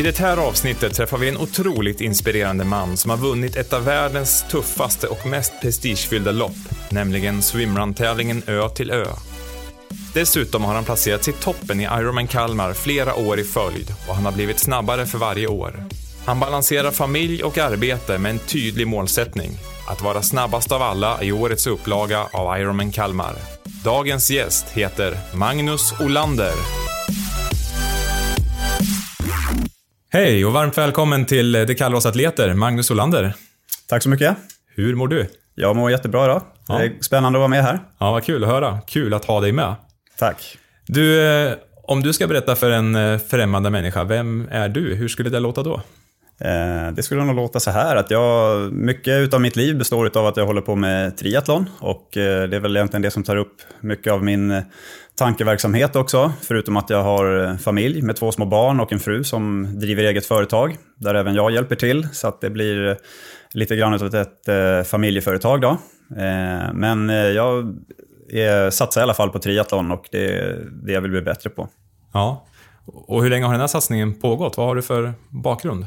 I det här avsnittet träffar vi en otroligt inspirerande man som har vunnit ett av världens tuffaste och mest prestigefyllda lopp, nämligen swimrun-tävlingen Ö till Ö. Dessutom har han placerats i toppen i Ironman Kalmar flera år i följd och han har blivit snabbare för varje år. Han balanserar familj och arbete med en tydlig målsättning, att vara snabbast av alla i årets upplaga av Ironman Kalmar. Dagens gäst heter Magnus Olander. Hej och varmt välkommen till Det kallar oss atleter, Magnus Olander. Tack så mycket. Hur mår du? Jag mår jättebra idag. Ja. Det är spännande att vara med här. Ja, vad kul att höra. Kul att ha dig med. Tack. Du, eh, om du ska berätta för en eh, främmande människa, vem är du? Hur skulle det låta då? Eh, Det skulle nog låta så här att jag, mycket av mitt liv består av att jag håller på med triathlon och eh, det är väl egentligen det som tar upp mycket av min eh, tankeverksamhet också. Förutom att jag har eh, familj med två små barn och en fru som driver eget företag där även jag hjälper till så att det blir eh, lite grann av ett eh, familjeföretag då. Eh, Men eh, jag är, satsar i alla fall på triathlon och det är det jag vill bli bättre på. Ja. Och hur länge har den här satsningen pågått? Vad har du för bakgrund?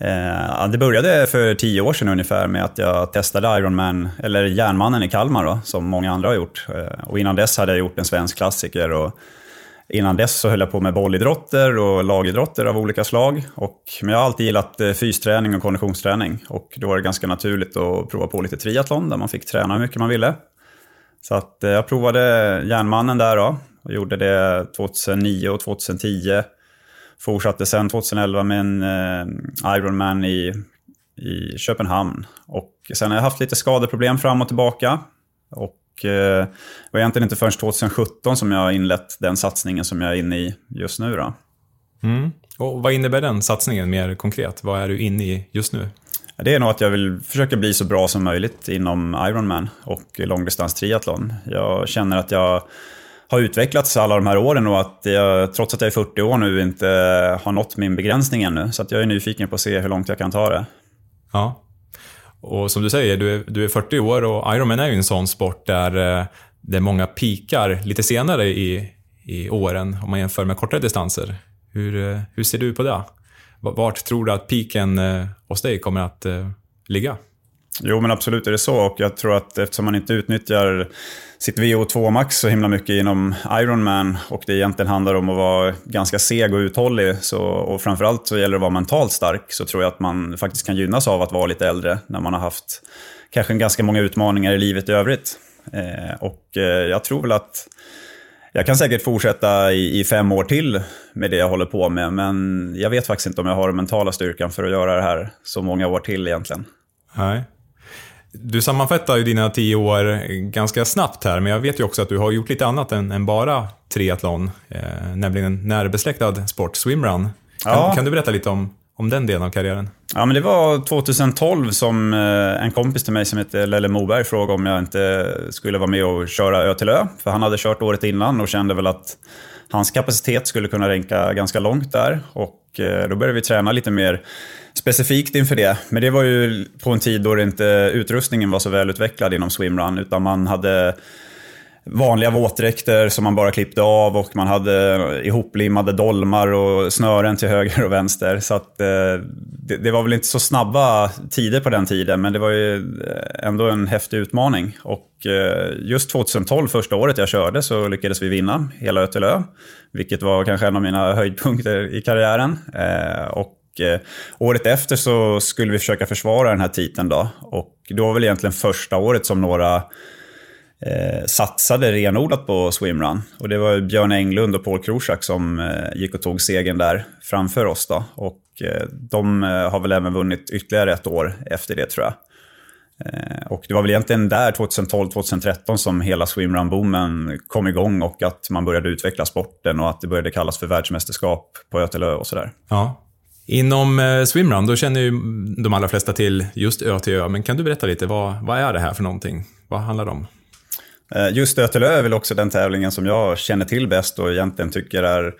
Eh, det började för tio år sedan ungefär med att jag testade Ironman, eller Järnmannen i Kalmar då, som många andra har gjort. Eh, och innan dess hade jag gjort en svensk klassiker och innan dess så höll jag på med bollidrotter och lagidrotter av olika slag. Och, men jag har alltid gillat eh, fysträning och konditionsträning och då var det ganska naturligt att prova på lite triathlon där man fick träna hur mycket man ville. Så att eh, jag provade Järnmannen där då och gjorde det 2009 och 2010. Fortsatte sen 2011 med en eh, Ironman i, i Köpenhamn. Och sen har jag haft lite skadeproblem fram och tillbaka. Och eh, det var egentligen inte förrän 2017 som jag har inlett den satsningen som jag är inne i just nu. Då. Mm. Och vad innebär den satsningen mer konkret? Vad är du inne i just nu? Det är nog att jag vill försöka bli så bra som möjligt inom Ironman och långdistans triathlon. Jag känner att jag har utvecklats alla de här åren och att jag, trots att jag är 40 år nu, inte har nått min begränsning ännu. Så att jag är nyfiken på att se hur långt jag kan ta det. Ja. Och som du säger, du är, du är 40 år och Ironman är ju en sån sport där, det där många pikar lite senare i, i åren om man jämför med kortare distanser. Hur, eh, hur ser du på det? Vart tror du att piken eh, hos dig kommer att ligga? Jo, men absolut är det så. Och jag tror att eftersom man inte utnyttjar sitt VO2 max så himla mycket inom Ironman och det egentligen handlar om att vara ganska seg och uthållig så, och framförallt så gäller det att vara mentalt stark så tror jag att man faktiskt kan gynnas av att vara lite äldre när man har haft kanske ganska många utmaningar i livet i övrigt. Eh, och eh, jag tror väl att jag kan säkert fortsätta i, i, fem år till med det jag håller på med, men jag vet faktiskt inte om jag har den mentala styrkan för att göra det här så många år till egentligen. Nej. Du sammanfattar ju dina tio år ganska snabbt här, men jag vet ju också att du har gjort lite annat än, än bara triathlon, eh, nämligen en närbesläktad sport, swimrun. Kan, Ja. kan du berätta lite om, om den delen av karriären? Ja, men det var 2012 som eh, en kompis till mig som heter Lelle Moberg frågade om jag inte skulle vara med och köra Ö till Ö. För han hade kört året innan och kände väl att hans kapacitet skulle kunna ränka ganska långt där. Och eh, då började vi träna lite mer specifikt inför det. Men det var ju på en tid då det inte, utrustningen var så välutvecklad inom swimrun. Utan man hade vanliga våtdräkter som man bara klippte av och man hade ihoplimmade dolmar och snören till höger och vänster. Så att, eh, det, det var väl inte så snabba tider på den tiden, men det var ju eh, ändå en häftig utmaning. Och eh, just 2012, första året jag körde, så lyckades vi vinna hela Ötelö, vilket var kanske en av mina höjdpunkter i karriären. Eh, och Eh, året efter så skulle vi försöka försvara den här titeln då. Och det var väl egentligen första året som några eh, satsade renodlat på swimrun. Och det var Björn Englund och Paul Kroschak som eh, gick och tog segern där framför oss. Då. Och eh, de eh, har väl även vunnit ytterligare ett år efter det tror jag. Eh, och det var väl egentligen där 2012-2013 som hela swimrun-boomen kom igång och att man började utveckla sporten och att det började kallas för världsmästerskap på Ötelö och sådär. Ja. Inom eh, swimrun, då känner ju de allra flesta till just Ö till Ö, men kan du berätta lite, vad, vad är det här för någonting? Vad handlar det om? Eh, just Ö till Ö är väl också den tävlingen som jag känner till bäst och egentligen tycker är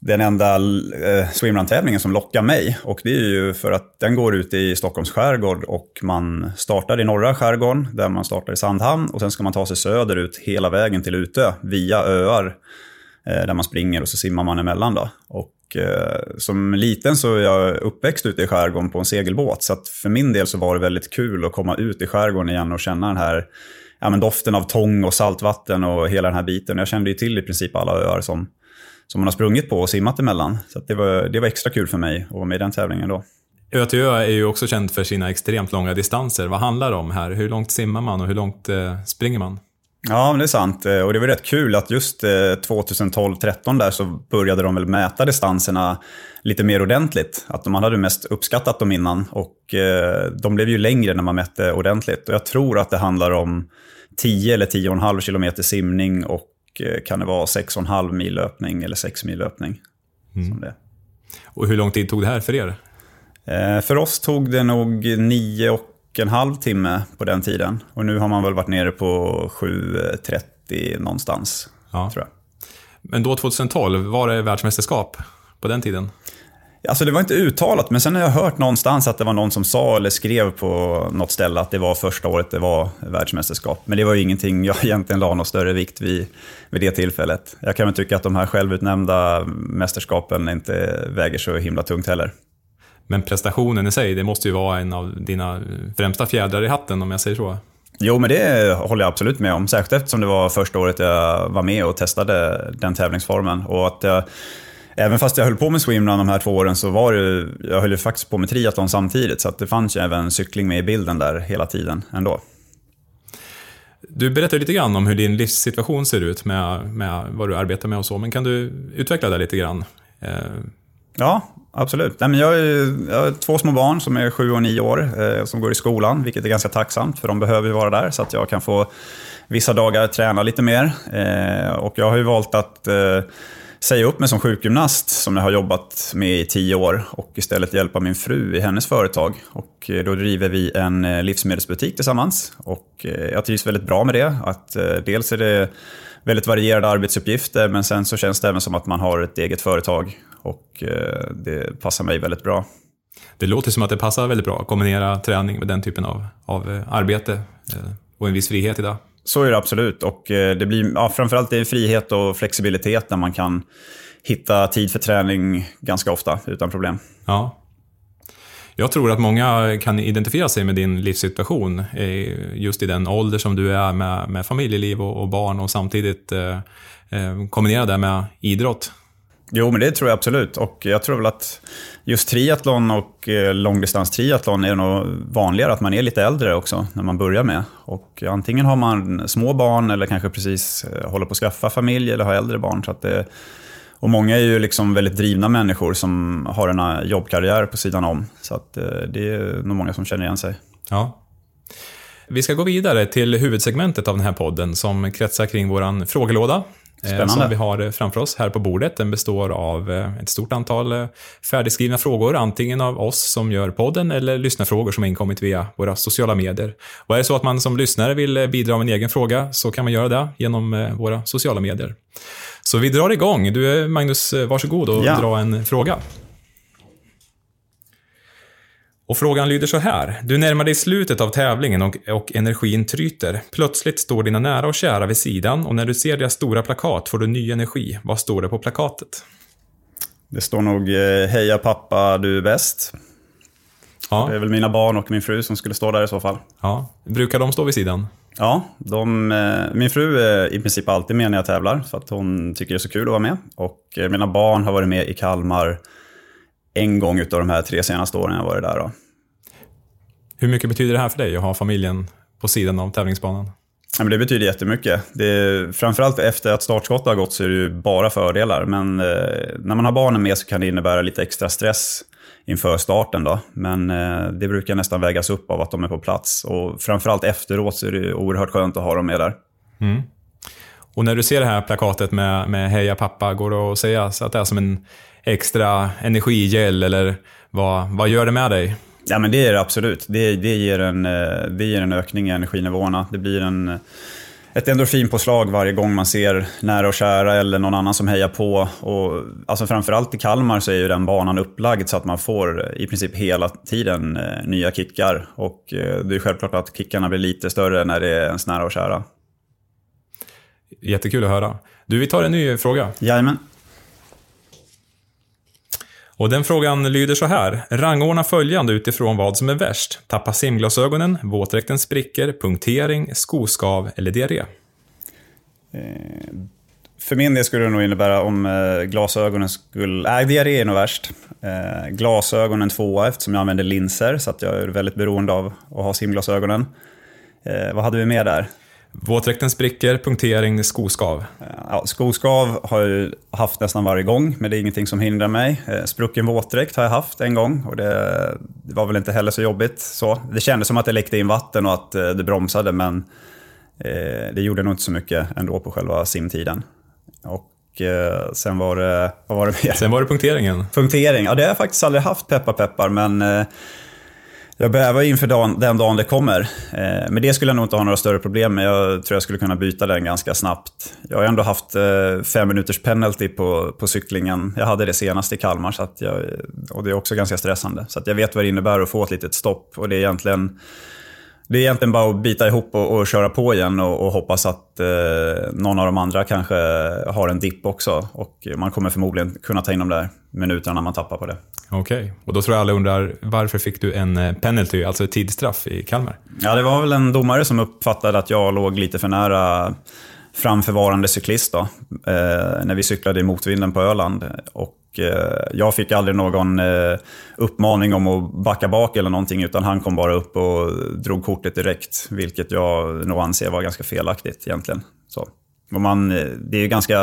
den enda eh, swimrun-tävlingen som lockar mig. Och det är ju för att den går ut i Stockholms skärgård och man startar i norra skärgården där man startar i Sandhamn och sen ska man ta sig söderut hela vägen till Utö via öar eh, där man springer och så simmar man emellan. Då. Och och eh, som liten så är jag uppväxt ute i skärgården på en segelbåt. Så att för min del så var det väldigt kul att komma ut i skärgården igen och känna den här ja, men doften av tång och saltvatten och hela den här biten. Jag kände ju till i princip alla öar som, som man har sprungit på och simmat emellan. Så det, var, det var extra kul för mig att vara med i den tävlingen då. Ö till Ö är ju också känd för sina extremt långa distanser. Vad handlar det om här? Hur långt simmar man och hur långt eh, springer man? Ja, men det är sant. Eh, och det var rätt kul att just 2012-13 där så började de väl mäta distanserna lite mer ordentligt. Att man hade mest uppskattat dem innan och eh, de blev ju längre när man mätte ordentligt. Och jag tror att det handlar om 10 eller 10,5 kilometer simning och eh, kan det vara 6,5 mil löpning eller 6 mil löpning. Mm. det. Och hur lång tid tog det här för er? För oss tog det nog 9 och en halv timme på den tiden. Och nu har man väl varit nere på 7.30 någonstans, ja. tror jag. Men då 2012, var det världsmästerskap på den tiden? Alltså det var inte uttalat, men sen har jag hört någonstans att det var någon som sa eller skrev på något ställe att det var första året det var världsmästerskap. Men det var ju ingenting jag egentligen la någon större vikt vid, vid det tillfället. Jag kan väl tycka att de här självutnämnda mästerskapen inte väger så himla tungt heller. Men prestationen i sig, det måste ju vara en av dina främsta fjädrar i hatten om jag säger så. Jo, men det håller jag absolut med om. Särskilt eftersom det var första året jag var med och testade den tävlingsformen. Och att jag, även fast jag höll på med swimrun de här två åren så var det, jag höll ju faktiskt på med triathlon samtidigt. Så att det fanns ju även cykling med i bilden där hela tiden ändå. Du berättade lite grann om hur din livssituation ser ut med, med vad du arbetar med och så, men kan du utveckla det lite grann? Eh... Ja, absolut. Nej, men jag, är, jag har två små barn som är sju och nio år eh, som går i skolan, vilket är ganska tacksamt för de behöver ju vara där så att jag kan få vissa dagar träna lite mer. Eh, och jag har ju valt att eh, säga upp mig som sjukgymnast som jag har jobbat med i tio år och istället hjälpa min fru i hennes företag. Och eh, då driver vi en eh, livsmedelsbutik tillsammans och eh, jag trivs väldigt bra med det. Att dels är det väldigt varierade arbetsuppgifter men sen så känns det även som att man har ett eget företag och eh, det passar mig väldigt bra. Det låter som att det passar väldigt bra att kombinera träning med den typen av, av eh, arbete eh, och en viss frihet idag. Så är det absolut och det blir ja, framförallt det är frihet och flexibilitet när man kan hitta tid för träning ganska ofta utan problem. Ja. Jag tror att många kan identifiera sig med din livssituation just i den ålder som du är med, med familjeliv och, och barn och samtidigt eh, kombinera det med idrott. Jo, men det tror jag absolut. Och jag tror väl att just triathlon och eh, långdistans-triathlon är nog vanligare att man är lite äldre också när man börjar med. Och antingen har man små barn eller kanske precis eh, håller på att skaffa familj eller har äldre barn. Så att det, och många är ju liksom väldigt drivna människor som har en jobbkarriär på sidan om. Så att eh, det är nog många som känner igen sig. Ja. Vi ska gå vidare till huvudsegmentet av den här podden som kretsar kring vår frågelåda Spännande. som vi har framför oss här på bordet. Den består av eh, ett stort antal eh, färdigskrivna frågor, antingen av oss som gör podden eller lyssnarfrågor som har inkommit via våra sociala medier. Och är det så att man som lyssnare vill bidra med en egen fråga så kan man göra det genom våra sociala medier. Så vi drar igång. Du Magnus, varsågod och ja. dra en fråga. Och frågan lyder så här. Du närmar dig slutet av tävlingen och, och, energin tryter. Plötsligt står dina nära och kära vid sidan och när du ser deras stora plakat får du ny energi. Vad står det på plakatet? Det står nog eh, “Heja pappa, du är bäst”. Ja. Det är väl mina barn och min fru som skulle stå där i så fall. Ja. Brukar de stå vid sidan? Ja, de, eh, min fru är i princip alltid med när jag tävlar för att hon tycker det är så kul att vara med. Och eh, mina barn har varit med i Kalmar en gång utav de här tre senaste åren jag varit där. Då. Hur mycket betyder det här för dig att ha familjen på sidan av tävlingsbanan? Ja, men det betyder jättemycket. Det framförallt efter att startskottet har gått så är det ju bara fördelar. Men eh, när man har barnen med så kan det innebära lite extra stress inför starten. Då. Men eh, det brukar nästan vägas upp av att de är på plats. Och framförallt efteråt så är det oerhört skönt att ha dem med där. Mm. Och när du ser det här plakatet med, med Heja pappa, går det att säga så att det är som en extra energigel eller vad, vad gör det med dig? Ja, men det är det absolut. Det, det, ger en, eh, det ger en ökning i energinivåerna. Det blir en, ett endorfinpåslag varje gång man ser nära och kära eller någon annan som hejar på. Och, alltså framförallt i Kalmar så är ju den banan upplagd så att man får i princip hela tiden eh, nya kickar. Och eh, det är självklart att kickarna blir lite större när det är ens nära och kära. Jättekul att höra. Du, vi tar en ny fråga. Jajamän. Och den frågan lyder så här. Rangordna följande utifrån vad som är värst. Tappa simglasögonen, våtdräkten spricker, punktering, skoskav eller diarré. Eh, för min del skulle det nog innebära om eh, glasögonen skulle... Nej, diarré är nog värst. Eh, glasögonen tvåa eftersom jag använder linser så att jag är väldigt beroende av att ha simglasögonen. Eh, vad hade vi mer där? Våtdräkten spricker, punktering, skoskav. Ja, skoskav har jag haft nästan varje gång, men det är ingenting som hindrar mig. Eh, sprucken våtdräkt har jag haft en gång och det, var väl inte heller så jobbigt. Så. Det kändes som att det läckte in vatten och att eh, det bromsade, men eh, det gjorde nog inte så mycket ändå på själva simtiden. Och sen var det, vad var det mer? Sen var det punkteringen. Punktering, ja det har jag faktiskt aldrig haft, peppar peppar, men jag bävar inför dagen, den dagen det kommer. Eh, men det skulle jag nog inte ha några större problem med. Jag tror jag skulle kunna byta den ganska snabbt. Jag har ändå haft eh, fem minuters penalty på, på cyklingen. Jag hade det senast i Kalmar så att jag, och det är också ganska stressande. Så att jag vet vad det innebär att få ett litet stopp. Och det är egentligen, det är egentligen bara att bita ihop och, och köra på igen och, och hoppas att eh, någon av de andra kanske har en dipp också. Och man kommer förmodligen kunna ta in de där minuterna man tappar på det. Okej, okay. och då tror jag alla undrar varför fick du en eh, penalty, alltså ett tidsstraff i Kalmar? Ja, det var väl en domare som uppfattade att jag låg lite för nära framförvarande cyklist då, eh, när vi cyklade i motvinden på Öland. Och jag fick aldrig någon eh, uppmaning om att backa bak eller någonting, utan han kom bara upp och drog kortet direkt, vilket jag nog anser var ganska felaktigt egentligen. Så. Man, det är ju ganska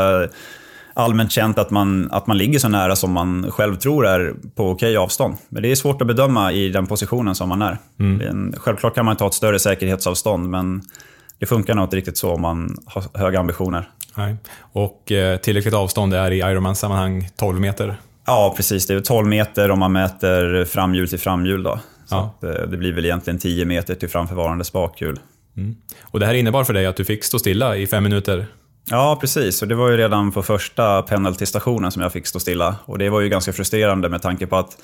allmänt känt att man, att man ligger så nära som man själv tror är på okej avstånd. Men det är svårt att bedöma i den positionen som man är. Mm. Självklart kan man ta ett större säkerhetsavstånd, men det funkar nog inte riktigt så om man har höga ambitioner. Nej. Och eh, tillräckligt avstånd är i Ironman-sammanhang 12 meter? Ja, precis. Det är 12 meter om man mäter framhjul till framhjul. Då. Så ja. att, eh, det blir väl egentligen 10 meter till framförvarande spakhjul. Mm. Och det här innebar för dig att du fick stå stilla i fem minuter? Ja, precis. Och det var ju redan på första penaltystationen som jag fick stå stilla. Och det var ju ganska frustrerande med tanke på att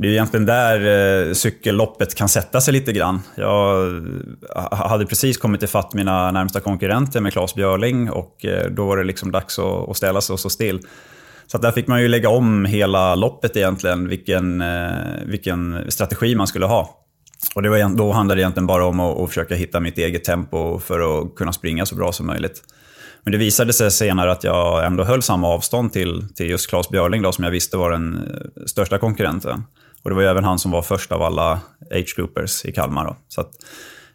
det är egentligen där eh, cykelloppet kan sätta sig lite grann. Jag hade precis kommit ifatt mina närmsta konkurrenter med Claes Björling och eh, då var det liksom dags att ställa sig och stå still. Så där fick man ju lägga om hela loppet egentligen, vilken, eh, vilken strategi man skulle ha. Och det var, då handlade det egentligen bara om att, att försöka hitta mitt eget tempo för att kunna springa så bra som möjligt. Men det visade sig senare att jag ändå höll samma avstånd till, till just Claes Björling då, som jag visste var den eh, största konkurrenten. Och det var ju även han som var först av alla age-groupers i Kalmar. Då. Så att,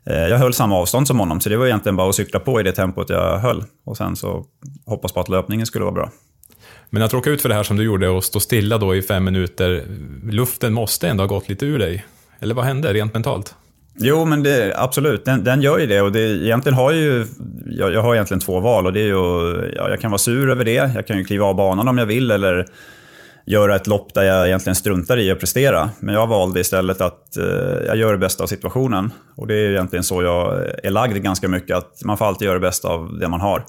eh, jag höll samma avstånd som honom, så det var egentligen bara att cykla på i det tempot jag höll. Och sen så hoppas på att löpningen skulle vara bra. Men att råka ut för det här som du gjorde och stå stilla då i fem minuter, luften måste ändå ha gått lite ur dig. Eller vad hände rent mentalt? Jo, men det, absolut. Den, den, gör ju det. Och det, egentligen har ju, jag, jag, har egentligen två val. Och det är ju, ja, jag kan vara sur över det. Jag kan ju kliva av banan om jag vill. Eller göra ett lopp där jag egentligen struntar i att prestera. Men jag valde istället att eh, jag gör det bästa av situationen. Och det är egentligen så jag är lagd ganska mycket. Att man får alltid göra det bästa av det man har.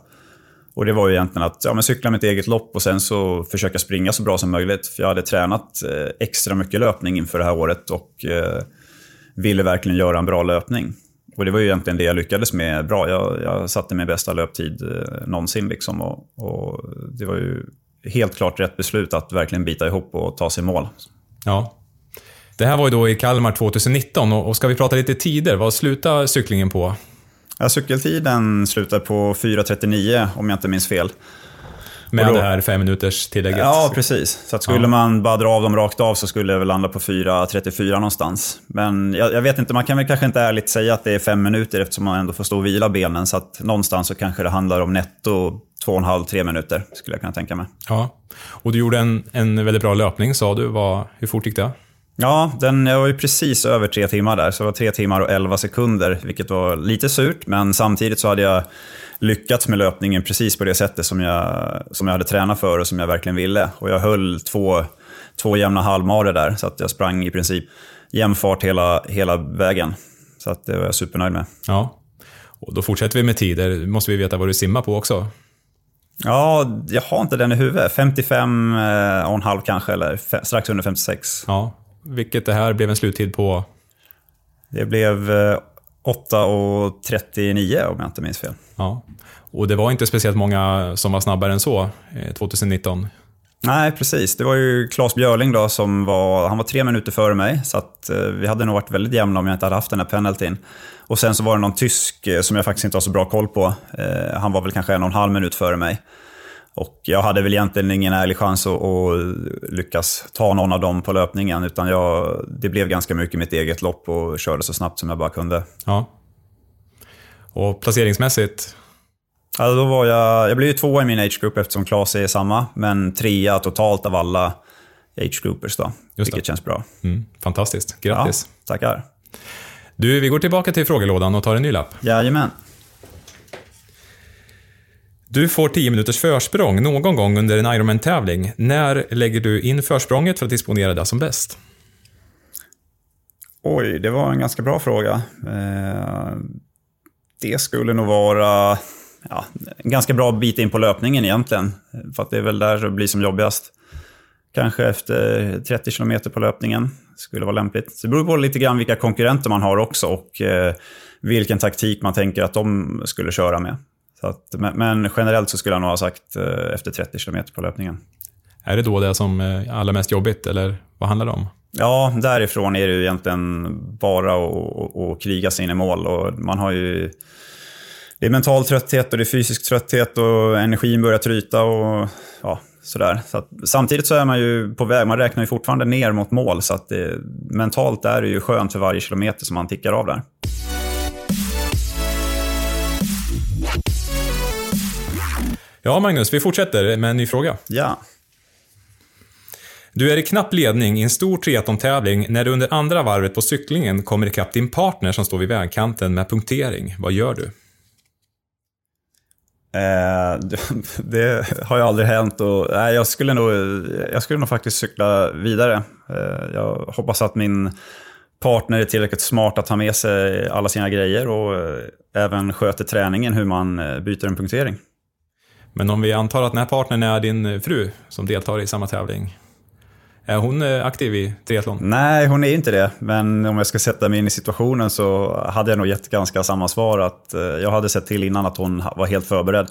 Och det var ju egentligen att ja, men cykla mitt eget lopp och sen så försöka springa så bra som möjligt. För jag hade tränat eh, extra mycket löpning inför det här året. och... Eh, ville verkligen göra en bra löpning. Och det var ju egentligen det jag lyckades med bra. Jag, jag satte min bästa löptid eh, någonsin. Liksom och, och, det var ju helt klart rätt beslut att verkligen bita ihop och ta sig mål. Ja. Det här var ju då i Kalmar 2019 och ska vi prata lite tider, vad slutar cyklingen på? Ja, cykeltiden slutar på 4.39 om jag inte minns fel. Med då, det här fem minuters tillägget? Ja, precis. Så skulle ja. man bara dra av dem rakt av så skulle det väl landa på 4.34 någonstans. Men jag, jag, vet inte, man kan väl kanske inte ärligt säga att det är fem minuter eftersom man ändå får stå och vila benen. Så att någonstans så kanske det handlar om netto två och en halv, tre minuter skulle jag kunna tänka mig. Ja, och du gjorde en, en väldigt bra löpning sa du. Vad, hur fort gick det? Ja, den, jag var ju precis över tre timmar där, så det var tre timmar och elva sekunder, vilket var lite surt, men samtidigt så hade jag lyckats med löpningen precis på det sättet som jag, som jag hade tränat för och som jag verkligen ville. Och jag höll två, två jämna halvmarer där, så att jag sprang i princip jämn fart hela, hela vägen. Så att det var jag supernöjd med. Ja, och då fortsätter vi med tider. måste vi veta vad du simmar på också. Ja, jag har inte den i huvudet. 55 och en halv kanske, eller strax under 56. Ja, vilket det här blev en sluttid på? Det blev 8.39 om jag inte minns fel. Ja. Och det var inte speciellt många som var snabbare än så 2019. Eh, Nej, precis. Det var ju Claes Björling då som var, han var tre minuter före mig. Så eh, vi hade nog varit väldigt jämna om jag inte hade haft den här penaltyn. Och sen så var det någon tysk eh, som jag faktiskt inte har så bra koll på. Eh, han var väl kanske en och en halv minut före mig. Och jag hade väl egentligen ingen ärlig chans att, att lyckas ta någon av dem på löpningen. Utan jag, det blev ganska mycket mitt eget lopp och körde så snabbt som jag bara kunde. Ja. Och placeringsmässigt? Alltså då var jag, jag blev ju tvåa i min age-group eftersom Claes är samma, men trea totalt av alla age-groupers då. Vilket känns bra. Mm, fantastiskt. Grattis. Ja, tackar. Du, vi går tillbaka till frågelådan och tar en ny lapp. Jajamän. Du får 10 minuters försprång någon gång under en Ironman-tävling. När lägger du in försprånget för att disponera det som bäst? Oj, det var en ganska bra fråga. Eh, det skulle nog vara ja, en ganska bra bit in på löpningen egentligen. För att det är väl där det blir som jobbigast. Kanske efter 30 km på löpningen skulle vara lämpligt. Så det beror på lite grann vilka konkurrenter man har också och eh, vilken taktik man tänker att de skulle köra med. Att, men generellt så skulle jag nog ha sagt eh, efter 30 km på löpningen. Är det då det som är eh, allra mest jobbigt, eller vad handlar det om? Ja, därifrån är det ju egentligen bara att kriga sig in i mål. Och man har ju det är mental trötthet och det är fysisk trötthet och energin börjar tryta och ja, sådär. Så att, samtidigt så är man ju på väg, man räknar ju fortfarande ner mot mål så att det, mentalt är det ju skönt för varje kilometer som man tickar av där. Ja, Magnus, vi fortsätter med en ny fråga. Ja. Du är i knapp ledning i en stor triathlon-tävling när du under andra varvet på cyklingen kommer ikapp din partner som står vid vägkanten med punktering. Vad gör du? Eh, det har ju aldrig hänt och nej, jag, skulle nog, jag skulle nog faktiskt cykla vidare. Eh, jag hoppas att min partner är tillräckligt smart att ta med sig alla sina grejer och eh, även sköter träningen hur man byter en punktering. Men om vi antar att den här partnern är din fru som deltar i samma tävling. Är hon aktiv i triathlon? Nej, hon är inte det. Men om jag ska sätta mig in i situationen så hade jag nog gett ganska samma svar. Att jag hade sett till innan att hon var helt förberedd.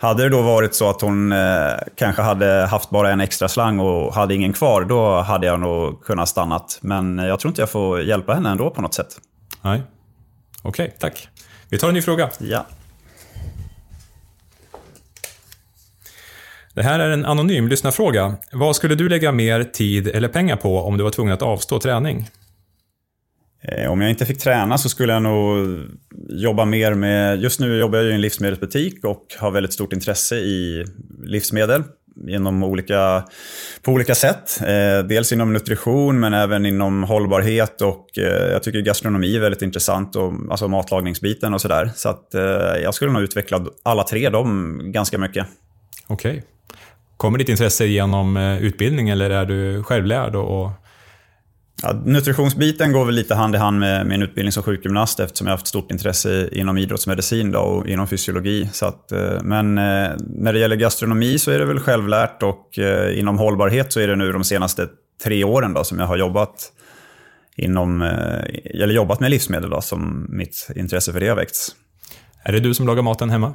Hade det då varit så att hon eh, kanske hade haft bara en extra slang och hade ingen kvar, då hade jag nog kunnat stannat. Men jag tror inte jag får hjälpa henne ändå på något sätt. Nej. Okej, okay, tack. Vi tar en ny fråga. Ja. Det här är en anonym lyssnarfråga. Vad skulle du lägga mer tid eller pengar på om du var tvungen att avstå träning? Eh, om jag inte fick träna så skulle jag nog jobba mer med... Just nu jobbar jag i en livsmedelsbutik och har väldigt stort intresse i livsmedel inom olika, på olika sätt. Eh, dels inom nutrition men även inom hållbarhet och eh, jag tycker gastronomi är väldigt intressant, och, alltså matlagningsbiten och sådär. Så att jag skulle nog utveckla alla tre de ganska mycket. Okej. Okay. Kommer ditt intresse genom eh, utbildning eller är du självlärd och Ja, nutritionsbiten går väl lite hand i hand med min utbildning som sjukgymnast eftersom jag haft stort intresse inom idrottsmedicin då, och inom fysiologi. Så att, eh, men eh, när det gäller gastronomi så är det väl självlärt och inom hållbarhet så är det nu de senaste tre åren då, som jag har jobbat, inom, eller jobbat med livsmedel då, som mitt intresse för det har väckts. Är det du som lagar maten hemma?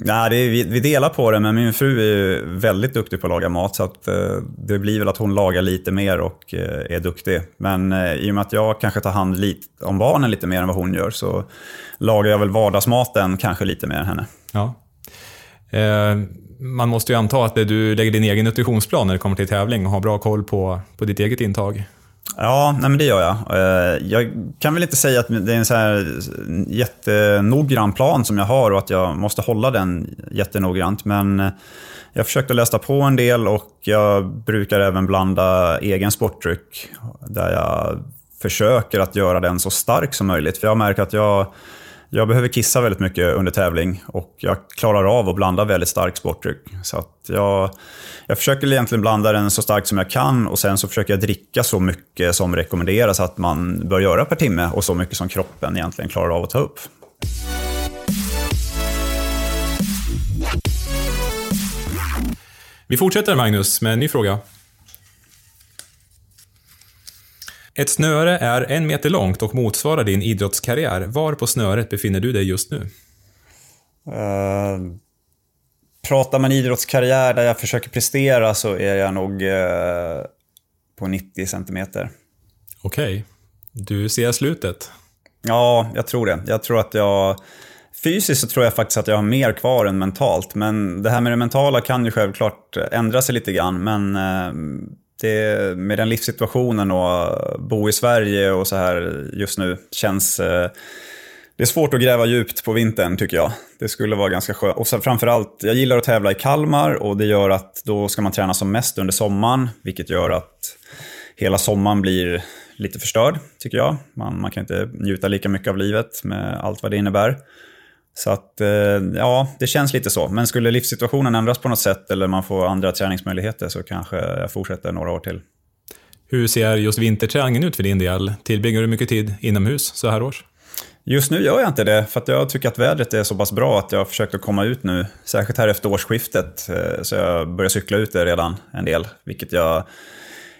Nej, det är, vi, vi, delar på det, men min fru är väldigt duktig på att laga mat. Så att, eh, det blir väl att hon lagar lite mer och eh, är duktig. Men eh, i och med att jag kanske tar hand lite, om barnen lite mer än vad hon gör så lagar jag väl vardagsmaten kanske lite mer än henne. Ja. Eh, man måste ju anta att du lägger din egen nutritionsplan när det kommer till tävling och har bra koll på, på ditt eget intag. Ja, nej men det gör jag. Eh, jag kan väl inte säga att det är en så här jättenoggrann plan som jag har och att jag måste hålla den jättenoggrant. Men eh, jag försökte läsa på en del och jag brukar även blanda egen sportdryck. Där jag försöker att göra den så stark som möjligt. För jag märker att jag jag behöver kissa väldigt mycket under tävling och jag klarar av att blanda väldigt stark sportdryck. Så att jag, jag försöker egentligen blanda den så starkt som jag kan och sen så försöker jag dricka så mycket som rekommenderas att man bör göra per timme och så mycket som kroppen egentligen klarar av att ta upp. Vi fortsätter Magnus med en ny fråga. Ett snöre är en meter långt och motsvarar din idrottskarriär. Var på snöret befinner du dig just nu? Uh, pratar man idrottskarriär där jag försöker prestera så är jag nog eh, på 90 centimeter. Okej. Du ser slutet. Ja, jag tror det. Jag tror att jag... Fysiskt så tror jag faktiskt att jag har mer kvar än mentalt. Men det här med det mentala kan ju självklart ändra sig lite grann. Men eh, det, med den livssituationen och bo i Sverige och så här just nu känns... Eh, det är svårt att gräva djupt på vintern tycker jag. Det skulle vara ganska skönt. Och sen framförallt, jag gillar att tävla i Kalmar och det gör att då ska man träna som mest under sommaren. Vilket gör att hela sommaren blir lite förstörd, tycker jag. Man, man kan inte njuta lika mycket av livet med allt vad det innebär. Så att, eh, ja, det känns lite så. Men skulle livssituationen ändras på något sätt eller man får andra träningsmöjligheter så kanske jag fortsätter några år till. Hur ser just vinterträningen ut för din del? Tillbringar du mycket tid inomhus så här års? Just nu gör jag inte det, för jag tycker att vädret är så pass bra att jag har försökt att komma ut nu. Särskilt här efter årsskiftet, eh, så jag börjar cykla ute redan en del. Vilket jag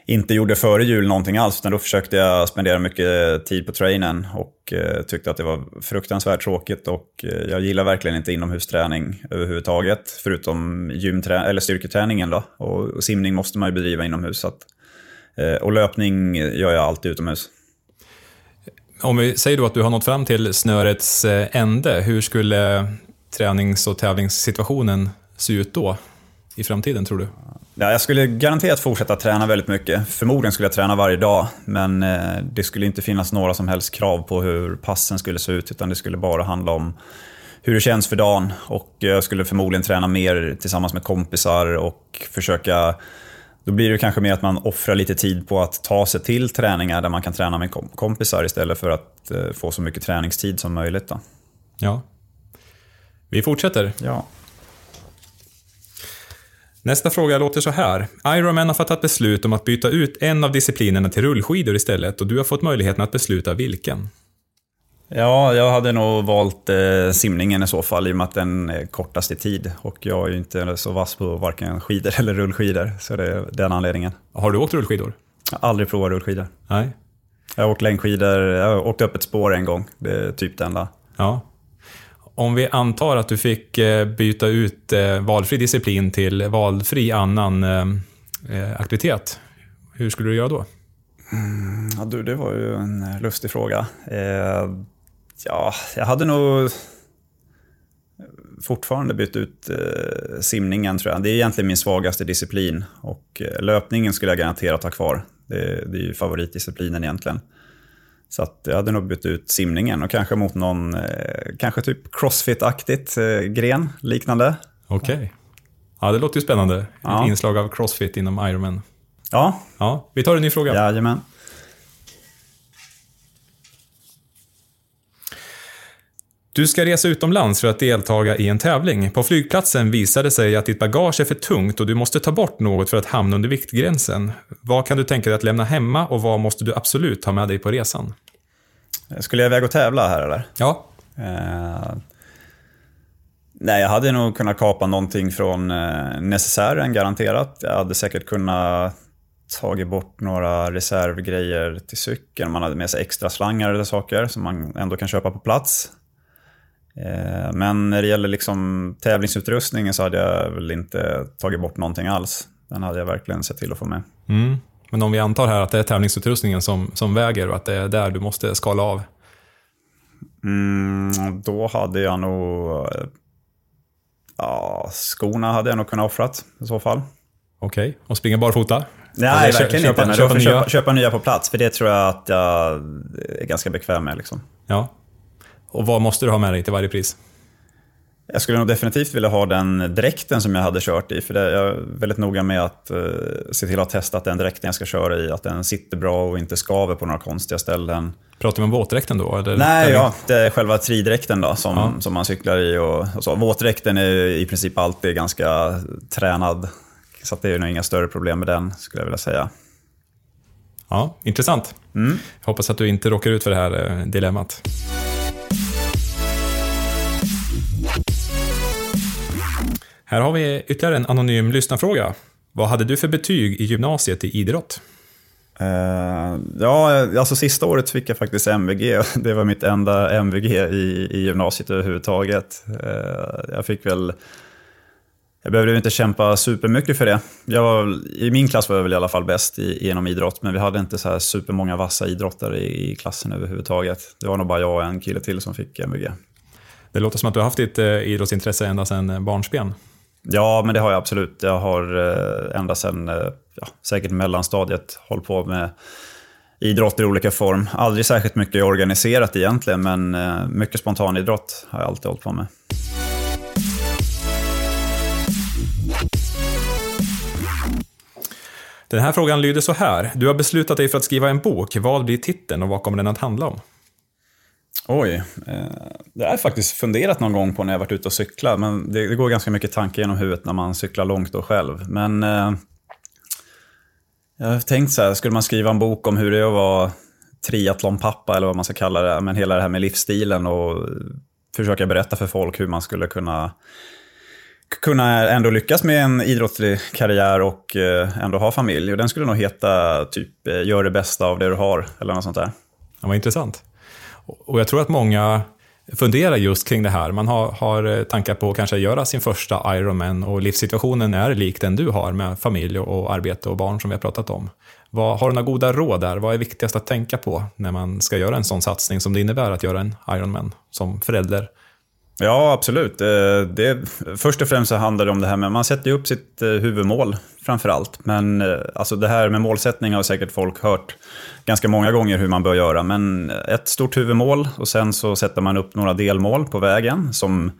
inte gjorde före jul någonting alls, utan då försökte jag spendera mycket tid på trainen och eh, tyckte att det var fruktansvärt tråkigt och eh, jag gillar verkligen inte inomhusträning överhuvudtaget, förutom gymträ eller styrketräningen då. Och, och simning måste man ju bedriva inomhus. Att, eh, och löpning gör jag alltid utomhus. Om vi säger då att du har nått fram till snörets eh, ände, hur skulle tränings och tävlingssituationen se ut då? I framtiden, tror du? Ja, jag skulle garanterat fortsätta träna väldigt mycket. Förmodligen skulle jag träna varje dag, men eh, det skulle inte finnas några som helst krav på hur passen skulle se ut, utan det skulle bara handla om hur det känns för dagen. Och jag skulle förmodligen träna mer tillsammans med kompisar och försöka då blir det kanske mer att man offrar lite tid på att ta sig till träningar där man kan träna med kompisar istället för att eh, få så mycket träningstid som möjligt. Då. Ja. Vi fortsätter. Ja. Nästa fråga låter så här. Ironman har fattat beslut om att byta ut en av disciplinerna till rullskidor istället och du har fått möjligheten att besluta vilken. Ja, jag hade nog valt eh, simningen i så fall i och med att den är kortast i tid. Och jag är ju inte så vass på varken skidor eller rullskidor, så det är den anledningen. Har du åkt rullskidor? Jag har aldrig provat rullskidor. Nej. Jag har åkt längdskidor, jag har åkt upp ett spår en gång. Det är typ det enda. Ja. Om vi antar att du fick eh, byta ut eh, valfri disciplin till valfri annan eh, aktivitet, hur skulle du göra då? Mm, ja, du, det var ju en lustig fråga. Eh, ja, jag hade nog fortfarande bytt ut eh, simningen tror jag. Det är egentligen min svagaste disciplin. Och eh, löpningen skulle jag garanterat ha kvar. Det, det är ju favoritdisciplinen egentligen. Så att jag hade nog bytt ut simningen och kanske mot någon, eh, kanske typ crossfit-aktigt eh, gren, liknande. Okej. Okay. Ja, det låter ju spännande. Ja. Ett inslag av crossfit inom Ironman. Ja. Ja, vi tar en ny fråga. Jajamän. Du ska resa utomlands för att deltaga i en tävling. På flygplatsen visar det sig att ditt bagage är för tungt och du måste ta bort något för att hamna under viktgränsen. Vad kan du tänka dig att lämna hemma och vad måste du absolut ha med dig på resan? Skulle jag iväg och tävla här eller? Ja. Uh, nej, jag hade nog kunnat kapa någonting från uh, necessären garanterat. Jag hade säkert kunnat tagit bort några reservgrejer till cykeln. Man hade med sig extra slangar eller saker som man ändå kan köpa på plats. Eh, men när det gäller liksom tävlingsutrustningen så hade jag väl inte tagit bort någonting alls. Den hade jag verkligen sett till att få med. Mm. Men om vi antar här att det är tävlingsutrustningen som, som väger och att det är där du måste skala av? Mm, då hade jag nog... Ja, skorna hade jag nog kunnat offrat i så fall. Okej, okay. och springa barfota? Nej, alltså, verkligen köpa, inte. Men köpa, nya... Köpa, köpa, nya på plats, för det tror jag att jag är ganska bekväm med. Liksom. Ja. Och vad måste du ha med dig till varje pris? Jag skulle nog definitivt vilja ha den dräkten som jag hade kört i. För det, jag är väldigt noga med att uh, se till att testa att den dräkten jag ska köra i, att den sitter bra och inte skaver på några konstiga ställen. Pratar vi om våtdräkten då? Eller? Nej, ja, det är själva tridräkten då, som, ja. som man cyklar i. Och, och så. Våtdräkten är i princip alltid ganska tränad. Så det är nog inga större problem med den, skulle jag vilja säga. Ja, intressant. Mm. Jag hoppas att du inte råkar ut för det här eh, dilemmat. Här har vi ytterligare en anonym lyssnarfråga. Vad hade du för betyg i gymnasiet i idrott? Uh, ja, alltså sista året fick jag faktiskt MVG. Det var mitt enda MVG i, i gymnasiet överhuvudtaget. Uh, jag fick väl Jag behövde inte kämpa supermycket för det. Jag var, I min klass var jag väl i alla fall bäst i, genom idrott, men vi hade inte så här supermånga vassa idrottare i, i klassen överhuvudtaget. Det var nog bara jag och en kille till som fick MVG. Det låter som att du har haft ditt eh, idrottsintresse ända sedan barnsben. Ja, men det har jag absolut. Jag har eh, ända sedan eh, ja, säkert mellanstadiet hållit på med idrott i olika form. Aldrig särskilt mycket organiserat egentligen, men eh, mycket spontanidrott har jag alltid hållit på med. Den här frågan lyder så här. Du har beslutat dig för att skriva en bok. Vad blir titeln och vad kommer den att handla om? Oj, eh, det har jag faktiskt funderat någon gång på när jag varit ute och cyklat. Men det, det går ganska mycket tankar genom huvudet när man cyklar långt och själv. Men eh, jag har tänkt så här, skulle man skriva en bok om hur det är att vara triathlonpappa eller vad man ska kalla det, men hela det här med livsstilen och försöka berätta för folk hur man skulle kunna kunna ändå lyckas med en idrottslig karriär och eh, ändå ha familj. Och den skulle nog heta typ eh, Gör det bästa av det du har, eller något sånt där. Ja, vad intressant. Och jag tror att många funderar just kring det här. Man har, har eh, tankar på att kanske göra sin första Ironman och livssituationen är lik den du har med familj och arbete och barn som vi har pratat om. Vad, har du några goda råd där? Vad är viktigast att tänka på när man ska göra en sån satsning som det innebär att göra en Ironman som förälder? Ja, absolut. Eh, det, först och främst så handlar det om det här med, man sätter ju upp sitt eh, huvudmål framför allt. Men eh, alltså det här med målsättning har säkert folk hört ganska många gånger hur man bör göra. Men ett stort huvudmål och sen så sätter man upp några delmål på vägen som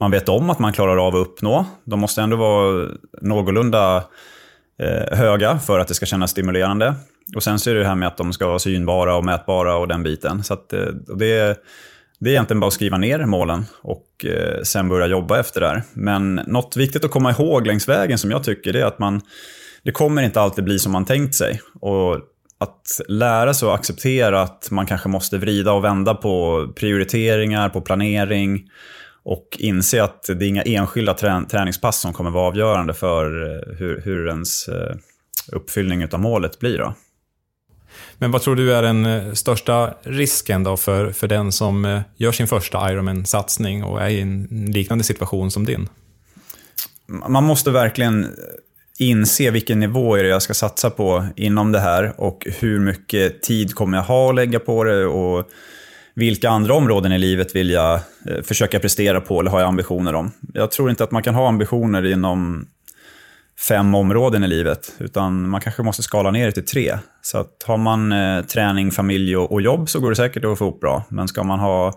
man vet om att man klarar av att uppnå. De måste ändå vara någorlunda höga för att det ska kännas stimulerande. Och sen så är det det här med att de ska vara synbara och mätbara och den biten. Så att, det det är egentligen bara att skriva ner målen och eh, sen börja jobba efter det. Men något viktigt att komma ihåg längs vägen som jag tycker det är att man, det kommer inte alltid bli som man tänkt sig. Och att lära sig att acceptera att man kanske måste vrida och vända på prioriteringar, på planering och inse att det är inga enskilda träningspass som kommer vara avgörande för eh, hur, hur ens eh, uppfyllning av målet blir. Då. Men vad tror du är den eh, största risken då för, för den som eh, gör sin första Ironman-satsning och är i en liknande situation som din? Man måste verkligen eh, inse vilken nivå är det jag ska satsa på inom det här och hur mycket tid kommer jag ha att lägga på det och vilka andra områden i livet vill jag försöka prestera på eller har jag ambitioner om. Jag tror inte att man kan ha ambitioner inom fem områden i livet, utan man kanske måste skala ner det till tre. Så att har man eh, träning, familj och, och, jobb så går det säkert att få ihop bra. Men ska man ha...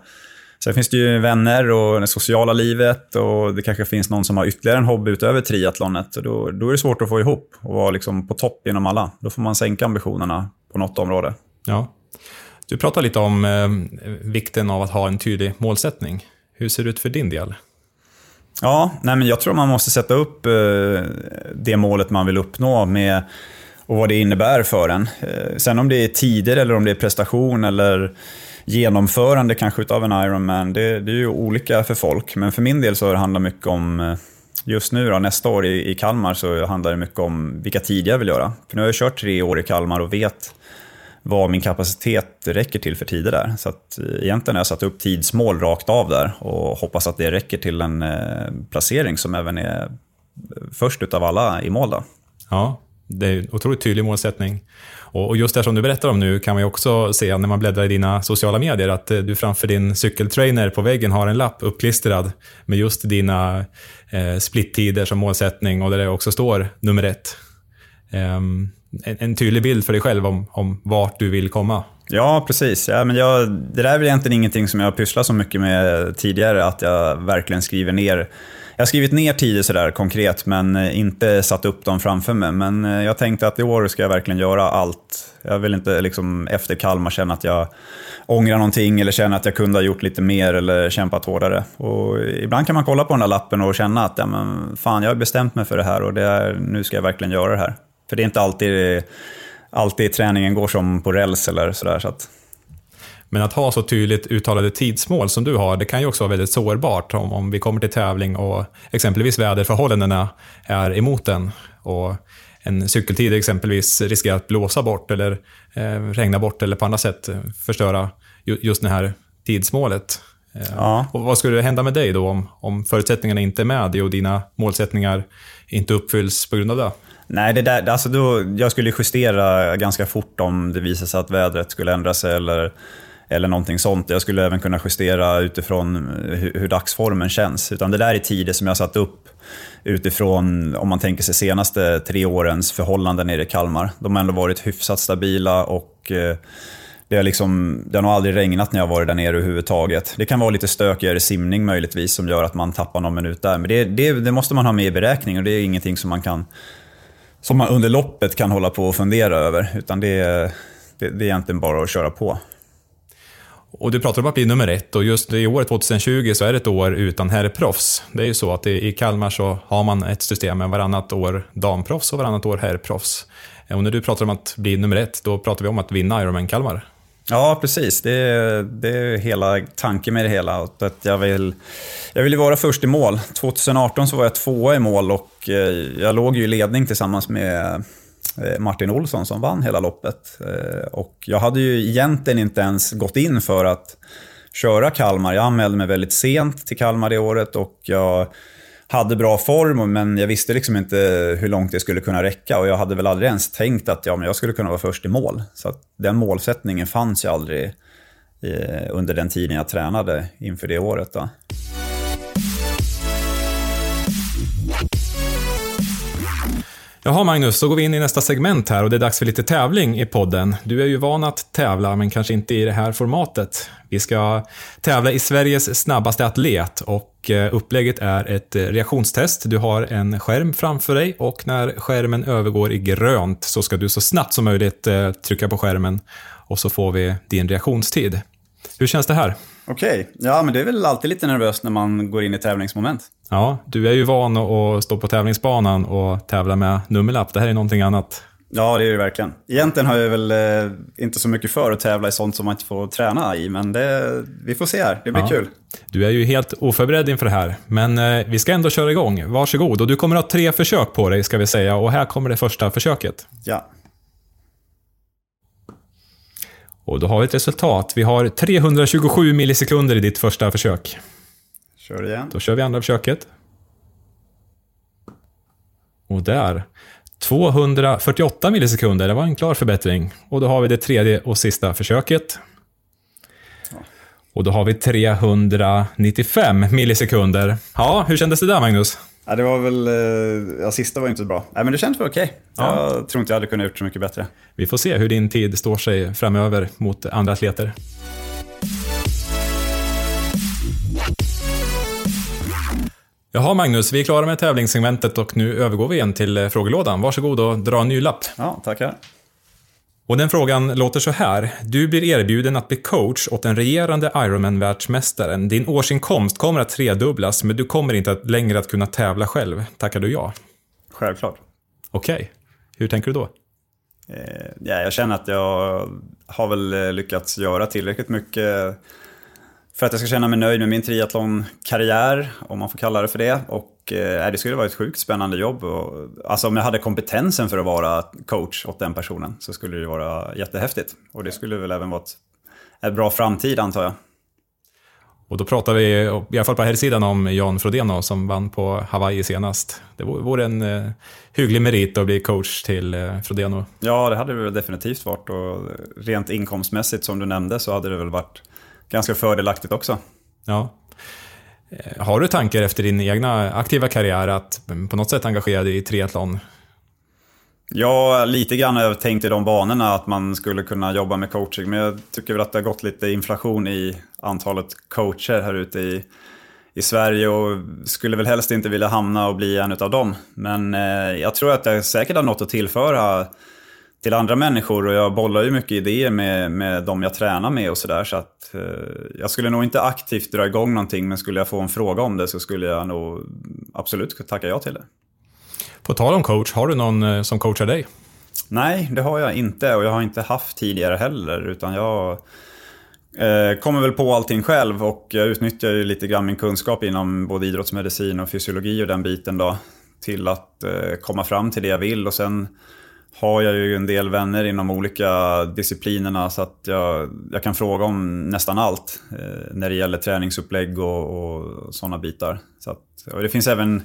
Sen finns det ju vänner och det sociala livet och det kanske finns någon som har ytterligare en hobby utöver triathlonet. Och då, då är det svårt att få ihop och vara liksom på topp inom alla. Då får man sänka ambitionerna på något område. Ja. Du pratar lite om eh, vikten av att ha en tydlig målsättning. Hur ser det ut för din del? Ja, nej men jag tror man måste sätta upp eh, det målet man vill uppnå med och vad det innebär för en. Eh, sen om det är tider eller om det är prestation eller genomförande kanske utav en Ironman, det, det är ju olika för folk. Men för min del så handlar det mycket om, eh, just nu då, nästa år i, i Kalmar så handlar det mycket om vilka tider jag vill göra. För nu har jag kört tre år i Kalmar och vet vad min kapacitet räcker till för tider där. Så att eh, egentligen har jag satt upp tidsmål rakt av där och hoppas att det räcker till en eh, placering som även är eh, först utav alla i mål. Då. Ja, det är en otroligt tydlig målsättning. Och just det som du berättar om nu kan man ju också se när man bläddrar i dina sociala medier att du framför din cykeltrainer på väggen har en lapp uppklistrad med just dina splittider som målsättning och där det också står nummer ett. Um, en, en tydlig bild för dig själv om, om vart du vill komma. Ja, precis. Ja, men jag, det där är väl egentligen ingenting som jag har pysslat så mycket med tidigare, att jag verkligen skriver ner jag har skrivit ner tider sådär konkret, men eh, inte satt upp dem framför mig. Men eh, jag tänkte att i år ska jag verkligen göra allt. Jag vill inte liksom efter Kalmar känna att jag ångrar någonting eller känna att jag kunde ha gjort lite mer eller kämpat hårdare. Och ibland kan man kolla på den där lappen och känna att ja, men fan, jag har bestämt mig för det här och det är, nu ska jag verkligen göra det här. För det är inte alltid, alltid träningen går som på räls eller sådär. Så att... Men att ha så tydligt uttalade tidsmål som du har, det kan ju också vara väldigt sårbart om, om vi kommer till tävling och exempelvis väderförhållandena är emot en. Och en cykeltid exempelvis riskerar att blåsa bort eller eh, regna bort eller på andra sätt förstöra just det här tidsmålet. Ja. Och vad skulle hända med dig då om, om förutsättningarna inte är med och dina målsättningar inte uppfylls på grund av det? Nej, det där, alltså då, jag skulle justera ganska fort om det visade sig att vädret skulle ändra sig eller, eller någonting sånt. Jag skulle även kunna justera utifrån hur, hur dagsformen känns. Utan det där är tider som jag satt upp utifrån, om man tänker sig senaste tre årens förhållanden nere i Kalmar. De har ändå varit hyfsat stabila och eh, det har, liksom, det har nog aldrig regnat när jag varit där nere överhuvudtaget. Det kan vara lite stökigare simning möjligtvis som gör att man tappar någon minut där. Men det, det, det måste man ha med i beräkning och det är ingenting som man kan som man under loppet kan hålla på och fundera över. Utan det, det, det är egentligen bara att köra på. Och du pratar om att bli nummer ett och just i år 2020 så är det ett år utan herrproffs. Det är ju så att i Kalmar så har man ett system med varannat år damproffs och varannat år herrproffs. Och när du pratar om att bli nummer ett, då pratar vi om att vinna Ironman Kalmar. Ja, precis. Det är, det är hela tanken med det hela. Att jag, vill, jag vill ju vara först i mål. 2018 så var jag tvåa i mål och eh, jag låg ju i ledning tillsammans med eh, Martin Olsson som vann hela loppet. Eh, och jag hade ju egentligen inte ens gått in för att köra Kalmar. Jag anmälde mig väldigt sent till Kalmar det året och jag hade bra form, men jag visste liksom inte hur långt det skulle kunna räcka. Och jag hade väl aldrig ens tänkt att ja, men jag skulle kunna vara först i mål. Så den målsättningen fanns ju aldrig eh, under den tiden jag tränade inför det året. Då. Jaha Magnus, så går vi in i nästa segment här och det är dags för lite tävling i podden. Du är ju van att tävla, men kanske inte i det här formatet. Vi ska tävla i Sveriges snabbaste atlet och eh, upplägget är ett eh, reaktionstest. Du har en skärm framför dig och när skärmen övergår i grönt så ska du så snabbt som möjligt eh, trycka på skärmen och så får vi din reaktionstid. Hur känns det här? Okej, okay. ja men det är väl alltid lite nervöst när man går in i tävlingsmoment. Ja, du är ju van att stå på tävlingsbanan och tävla med nummerlapp. Det här är någonting annat. Ja, det är det verkligen. Egentligen har jag väl eh, inte så mycket för att tävla i sånt som man inte får träna i, men det, vi får se här. Det blir ja. kul. Du är ju helt oförberedd inför det här, men eh, vi ska ändå köra igång. Varsågod. Och du kommer att ha tre försök på dig, ska vi säga. Och här kommer det första försöket. Ja. Och då har vi ett resultat. Vi har 327 millisekunder i ditt första försök. Kör igen. Då kör vi andra försöket. Och där. 248 millisekunder, det var en klar förbättring. Och då har vi det tredje och sista försöket. Och då har vi 395 millisekunder. Ja, hur kändes det där Magnus? Ja, det var väl... Eh, ja, sista var inte så bra. Nej, men det kändes väl okej. Okay. Ja. Jag tror inte jag hade kunnat gjort så mycket bättre. Vi får se hur din tid står sig framöver mot andra atleter. Jaha Magnus, vi är klara med tävlingssegmentet och nu övergår vi igen till eh, frågelådan. Varsågod och dra en ny lapp. Ja, tackar. Och den frågan låter så här. Du blir erbjuden att bli coach åt den regerande Ironman-världsmästaren. Din årsinkomst kommer att tredubblas, men du kommer inte att längre att kunna tävla själv. Tackar du ja? Självklart. Okej. Okay. Hur tänker du då? Eh, ja, jag känner att jag har väl eh, lyckats göra tillräckligt mycket för att jag ska känna mig nöjd med min triathlonkarriär, om man får kalla det för det. Och eh, det skulle vara ett sjukt spännande jobb. Och, alltså om jag hade kompetensen för att vara coach åt den personen så skulle det vara jättehäftigt. Och det skulle väl även vara ett, ett bra framtid antar jag. Och då pratar vi, i alla fall på här sidan om Jan Frodeno som vann på Hawaii senast. Det vore en eh, hygglig merit att bli coach till eh, Frodeno. Ja, det hade det definitivt varit. Och rent inkomstmässigt som du nämnde så hade det väl varit ganska fördelaktigt också. Ja. Eh, har du tankar efter din egna aktiva karriär att på något sätt engagera dig i triathlon? Ja, lite grann har jag tänkt i de banorna att man skulle kunna jobba med coaching. Men jag tycker väl att det har gått lite inflation i antalet coacher här ute i, i Sverige och skulle väl helst inte vilja hamna och bli en av dem. Men eh, jag tror att jag säkert har något att tillföra till andra människor och jag bollar ju mycket idéer med, med de jag tränar med och sådär. Så att eh, jag skulle nog inte aktivt dra igång någonting men skulle jag få en fråga om det så skulle jag nog absolut tacka ja till det. På tal om coach, har du någon eh, som coachar dig? Nej, det har jag inte och jag har inte haft tidigare heller utan jag eh, kommer väl på allting själv och jag utnyttjar ju lite grann min kunskap inom både idrottsmedicin och fysiologi och den biten då till att eh, komma fram till det jag vill och sen har jag ju en del vänner inom olika disciplinerna så att jag, jag kan fråga om nästan allt eh, när det gäller träningsupplägg och, och sådana bitar. Så att, och det finns även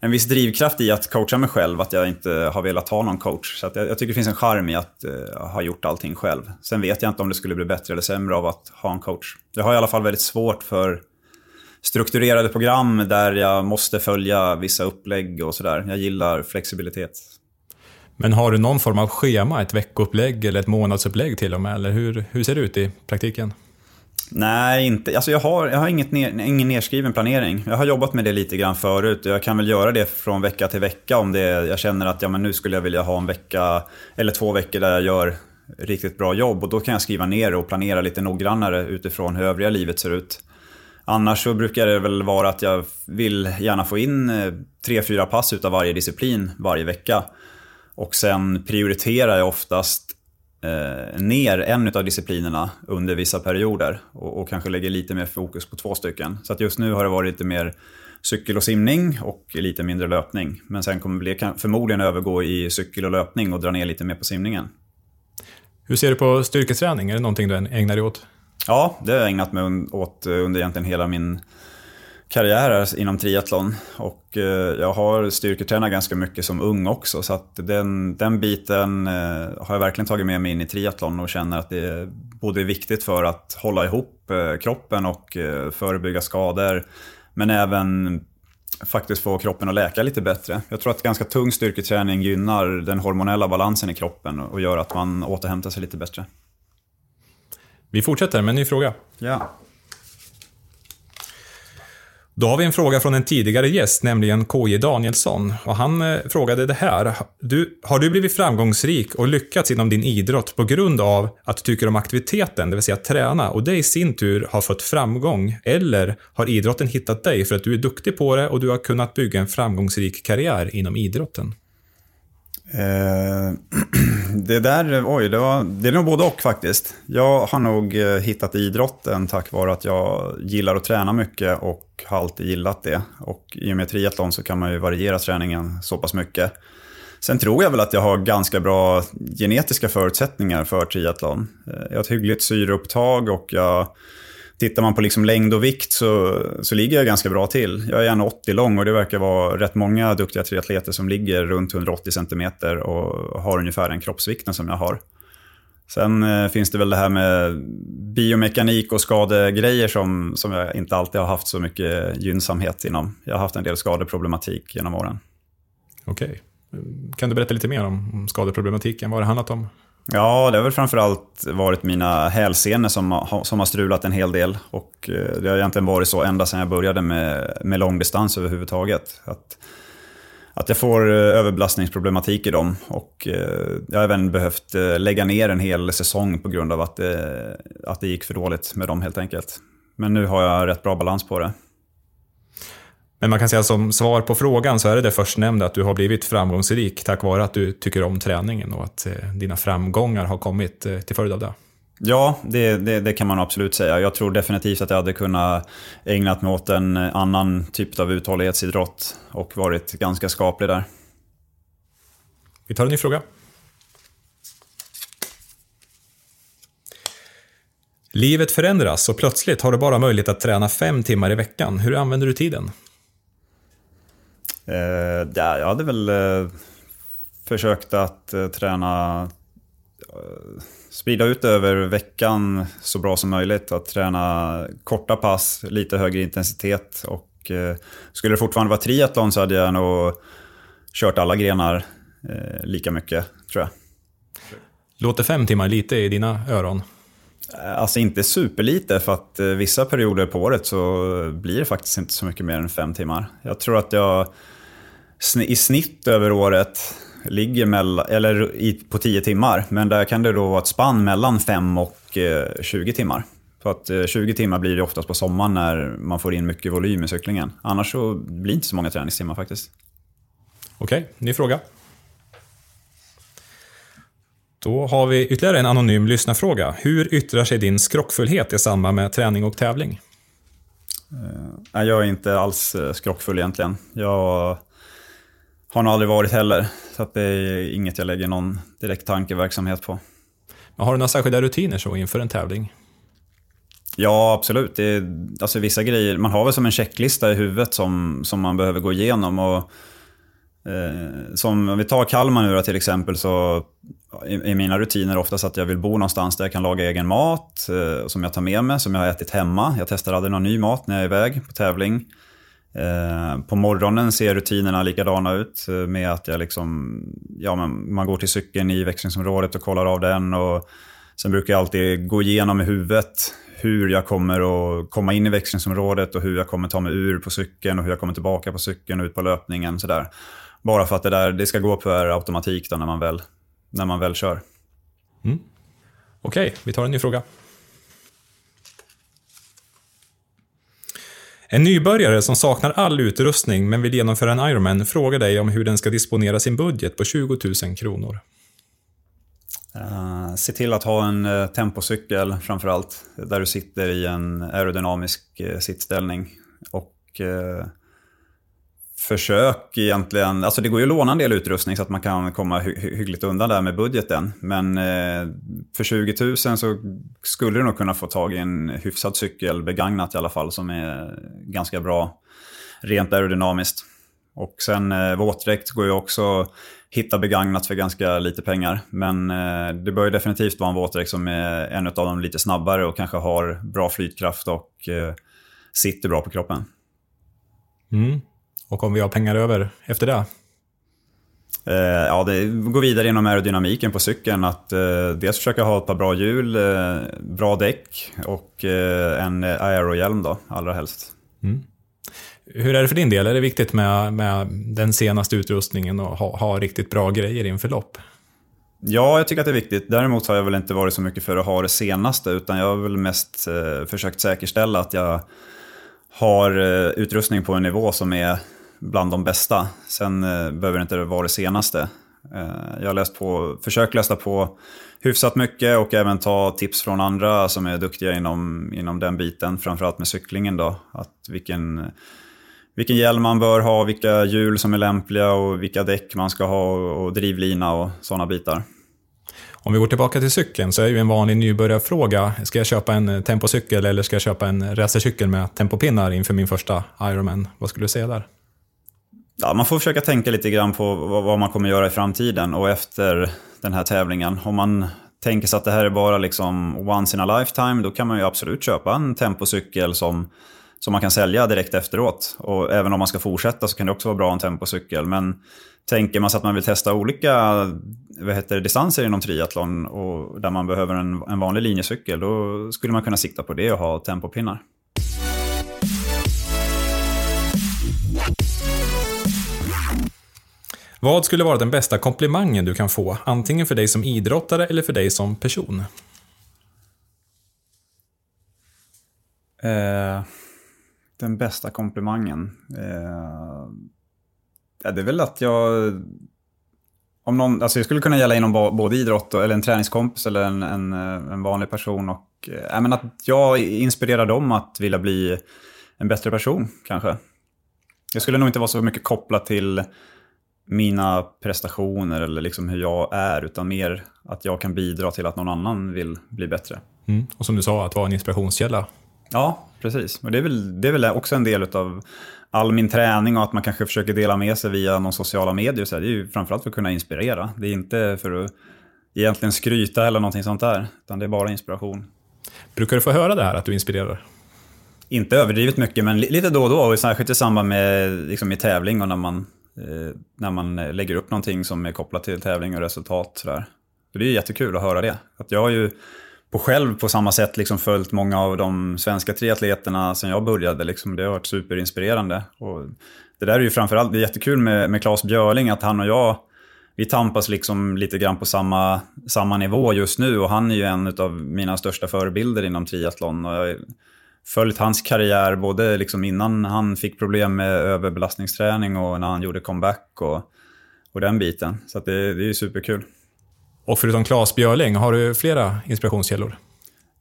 en viss drivkraft i att coacha mig själv, att jag inte har velat ha någon coach. Så jag, jag, tycker det finns en charm i att eh, ha gjort allting själv. Sen vet jag inte om det skulle bli bättre eller sämre av att ha en coach. Jag har i alla fall väldigt svårt för strukturerade program där jag måste följa vissa upplägg och sådär. Jag gillar flexibilitet. Men har du någon form av schema, ett veckoupplägg eller ett månadsupplägg till och med? Eller hur, hur ser det ut i praktiken? Nej, inte. Alltså jag har, jag har inget ner, ingen nedskriven planering. Jag har jobbat med det lite grann förut. Jag kan väl göra det från vecka till vecka om det, jag känner att ja, men nu skulle jag vilja ha en vecka eller två veckor där jag gör riktigt bra jobb. Och då kan jag skriva ner och planera lite noggrannare utifrån hur övriga livet ser ut. Annars så brukar det väl vara att jag vill gärna få in eh, tre, fyra pass utav varje disciplin varje vecka. Och sen prioriterar jag oftast eh, ner en av disciplinerna under vissa perioder. Och, och, kanske lägger lite mer fokus på två stycken. Så att just nu har det varit lite mer cykel och simning och lite mindre löpning. Men sen kommer det förmodligen övergå i cykel och löpning och dra ner lite mer på simningen. Hur ser du på styrketräning? Är det någonting du ägnar dig åt? Ja, det har jag ägnat mig åt under egentligen hela min karriär inom triathlon. Och eh, jag har styrketränat ganska mycket som ung också. Så att den, den biten eh, har jag verkligen tagit med mig in i triathlon och känner att det är både viktigt för att hålla ihop eh, kroppen och förebygga skador. Men även faktiskt få kroppen att läka lite bättre. Jag tror att ganska tung styrketräning gynnar den hormonella balansen i kroppen och gör att man återhämtar sig lite bättre. Vi fortsätter med en ny fråga. Ja. Då har vi en fråga från en tidigare gäst, nämligen KJ Danielsson. Och han eh, frågade det här. Du, har du blivit framgångsrik och lyckats inom din idrott på grund av att du tycker om aktiviteten, det vill säga träna, och det i sin tur har fått framgång? Eller har idrotten hittat dig för att du är duktig på det och du har kunnat bygga en framgångsrik karriär inom idrotten? Eh, det där, oj, det, var, det är nog både och faktiskt. Jag har nog eh, hittat idrotten tack vare att jag gillar att träna mycket och har alltid gillat det. Och i och med triathlon så kan man ju variera träningen så pass mycket. Sen tror jag väl att jag har ganska bra genetiska förutsättningar för triathlon. Eh, jag har ett hyggligt syreupptag och jag Tittar man på liksom längd och vikt så, så ligger jag ganska bra till. Jag är 1,80 lång och det verkar vara rätt många duktiga triatleter som ligger runt 180 cm och har ungefär den kroppsvikten som jag har. Sen eh, finns det väl det här med biomekanik och skadegrejer som, som jag inte alltid har haft så mycket gynnsamhet inom. Jag har haft en del skadeproblematik genom åren. Okej. Kan du berätta lite mer om skadeproblematiken? Vad har det handlat om? Ja, det har väl framförallt varit mina hälsenor som, som har strulat en hel del. Och eh, det har egentligen varit så ända sedan jag började med, med långdistans överhuvudtaget. Att, att jag får eh, överbelastningsproblematik i dem. Och eh, jag har även behövt lägga ner en hel säsong på grund av att det, att det gick för dåligt med dem helt enkelt. Men nu har jag rätt bra balans på det. Men man kan säga som svar på frågan så är det det förstnämnda att du har blivit framgångsrik tack vare att du tycker om träningen och att eh, dina framgångar har kommit eh, till följd av det. Ja, det, det, det, kan man absolut säga. Jag tror definitivt att jag hade kunnat ägnat mig åt en annan typ av uthållighetsidrott och varit ganska skaplig där. Vi tar en ny fråga. Livet förändras och plötsligt har du bara möjlighet att träna fem timmar i veckan. Hur använder du tiden? Eh, ja, jag hade väl eh, försökt att eh, träna, eh, sprida ut över veckan så bra som möjligt. Att träna korta pass, lite högre intensitet. Och eh, skulle det fortfarande vara triathlon så hade jag nog kört alla grenar eh, lika mycket, tror jag. Låter fem timmar lite i dina öron? Eh, alltså inte superlite, för att eh, vissa perioder på året så blir det faktiskt inte så mycket mer än fem timmar. Jag tror att jag i snitt över året ligger mellan, eller på 10 timmar. Men där kan det då vara ett spann mellan 5 och eh, 20 timmar. För att 20 timmar blir det oftast på sommaren när man får in mycket volym i cyklingen. Annars så blir det inte så många träningstimmar faktiskt. Okej, ny fråga. Då har vi ytterligare en anonym lyssnarfråga. Hur yttrar sig din skrockfullhet i samband med träning och tävling? Uh, jag är inte alls eh, skrockfull egentligen. Jag har nog aldrig varit heller. Så att det är inget jag lägger någon direkt tankeverksamhet på. Men har du några särskilda rutiner så inför en tävling? Ja, absolut. Det är, alltså vissa grejer, man har väl som en checklista i huvudet som, som man behöver gå igenom. Och, eh, som om vi tar Kalmar nu då, till exempel så är mina rutiner oftast att jag vill bo någonstans där jag kan laga egen mat eh, som jag tar med mig, som jag har ätit hemma. Jag testar aldrig någon ny mat när jag är iväg på tävling. Eh, på morgonen ser rutinerna likadana ut eh, med att jag liksom, ja, man, man går till cykeln i växlingsområdet och kollar av den. Och sen brukar jag alltid gå igenom i huvudet hur jag kommer att komma in i växlingsområdet och hur jag kommer ta mig ur på cykeln och hur jag kommer tillbaka på cykeln och ut på löpningen. Sådär. Bara för att det, där, det ska gå per automatik då när man väl, när man väl kör. Mm. Okej, okay, vi tar en ny fråga. En nybörjare som saknar all utrustning men vill genomföra en Ironman frågar dig om hur den ska disponera sin budget på 20 000 kronor. Uh, se till att ha en uh, tempocykel framförallt, där du sitter i en aerodynamisk uh, sittställning. Och uh, försök egentligen, alltså det går ju att låna en del utrustning så att man kan komma hy hyggligt undan där med budgeten. Men eh, för 20 000 så skulle du nog kunna få tag i en hyfsad cykel, begagnat i alla fall, som är ganska bra rent aerodynamiskt. Och sen eh, våtdräkt går ju också att hitta begagnat för ganska lite pengar. Men eh, det bör ju definitivt vara en våtdräkt som är en av de lite snabbare och kanske har bra flytkraft och eh, sitter bra på kroppen. Mm. Och om vi har pengar över efter det? Eh, ja, det går vidare inom aerodynamiken på cykeln. Att eh, dels försöka ha ett par bra hjul, eh, bra däck och en aerohjälm då, allra helst. Mm. Hur är det för din del? Är det viktigt med, med den senaste utrustningen och ha, ha riktigt bra grejer inför lopp? Ja, jag tycker att det är viktigt. Däremot har jag väl inte varit så mycket för att ha det senaste, utan jag har väl mest försökt säkerställa att jag har eh, utrustning på en nivå som är bland de bästa. Sen eh, behöver det inte vara det senaste. Eh, jag har läst på, försökt läsa på hyfsat mycket och även ta tips från andra som är duktiga inom, inom den biten, framförallt med cyklingen. Då. Att vilken vilken hjälm man bör ha, vilka hjul som är lämpliga och vilka däck man ska ha och drivlina och sådana bitar. Om vi går tillbaka till cykeln så är ju en vanlig nybörjarfråga, ska jag köpa en tempocykel eller ska jag köpa en racercykel med tempopinnar inför min första Ironman? Vad skulle du säga där? Ja, man får försöka tänka lite grann på vad man kommer göra i framtiden och efter den här tävlingen. Om man tänker sig att det här är bara liksom once in a lifetime, då kan man ju absolut köpa en tempocykel som som man kan sälja direkt efteråt. Och även om man ska fortsätta så kan det också vara bra en tempocykel. Men tänker man sig att man vill testa olika vad heter det, distanser inom triathlon och där man behöver en, en vanlig linjecykel, då skulle man kunna sikta på det och ha tempopinnar. Vad skulle vara den bästa komplimangen du kan få, antingen för dig som idrottare eller för dig som person? Eh, den bästa komplimangen? Eh, ja, det är väl att jag... Om någon, alltså det skulle kunna gälla inom både idrott och, eller en träningskompis eller en, en, en vanlig person. Och, eh, men att jag inspirerar dem att vilja bli en bättre person kanske. Jag skulle nog inte vara så mycket kopplad till mina prestationer eller liksom hur jag är, utan mer att jag kan bidra till att någon annan vill bli bättre. Mm. Och som du sa, att vara en inspirationskälla Ja, precis. Och det är, väl, det är väl också en del av all min träning och att man kanske försöker dela med sig via någon sociala medier. Så det är ju framförallt för att kunna inspirera. Det är inte för att egentligen skryta eller någonting sånt där, utan det är bara inspiration. Brukar du få höra det här, att du inspirerar? Inte överdrivet mycket, men lite då och då. Och särskilt i samband med liksom i tävling och när man, eh, när man lägger upp någonting som är kopplat till tävling och resultat. Så där. det är jättekul att höra det. Att jag har ju och själv på samma sätt liksom följt många av de svenska triatleterna sen jag började. Liksom. Det har varit superinspirerande. Och det där är ju framförallt, det är jättekul med, med Claes Björling, att han och jag, vi tampas liksom lite grann på samma, samma nivå just nu. Och han är ju en av mina största förebilder inom triathlon. Och jag har följt hans karriär både liksom innan han fick problem med överbelastningsträning och när han gjorde comeback och, och den biten. Så det, det är ju superkul. Och förutom Claes Björling, har du flera inspirationskällor?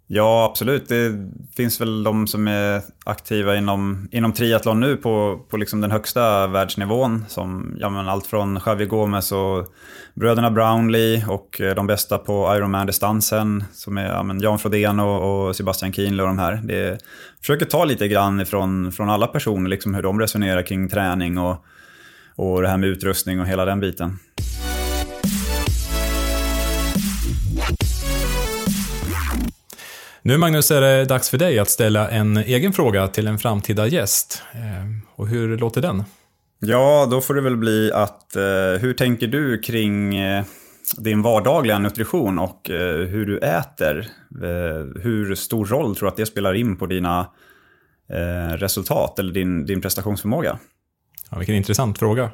Ja, absolut. Det finns väl de som är aktiva inom, inom triathlon nu på, på liksom den högsta världsnivån. Som ja, men allt från Javier Gomez och bröderna Brownlee och eh, de bästa på Ironman-distansen som är ja, men Jan Frodén och, och Sebastian Kienle och de här. Det försöker ta lite grann ifrån, från alla personer, liksom hur de resonerar kring träning och, och det här med utrustning och hela den biten. Nu Magnus är det dags för dig att ställa en egen fråga till en framtida gäst. Eh, och hur låter den? Ja, då får det väl bli att eh, hur tänker du kring eh, din vardagliga nutrition och eh, hur du äter? Hur stor roll tror du att det spelar in på dina resultat eller din, din prestationsförmåga? Ja, vilken intressant fråga.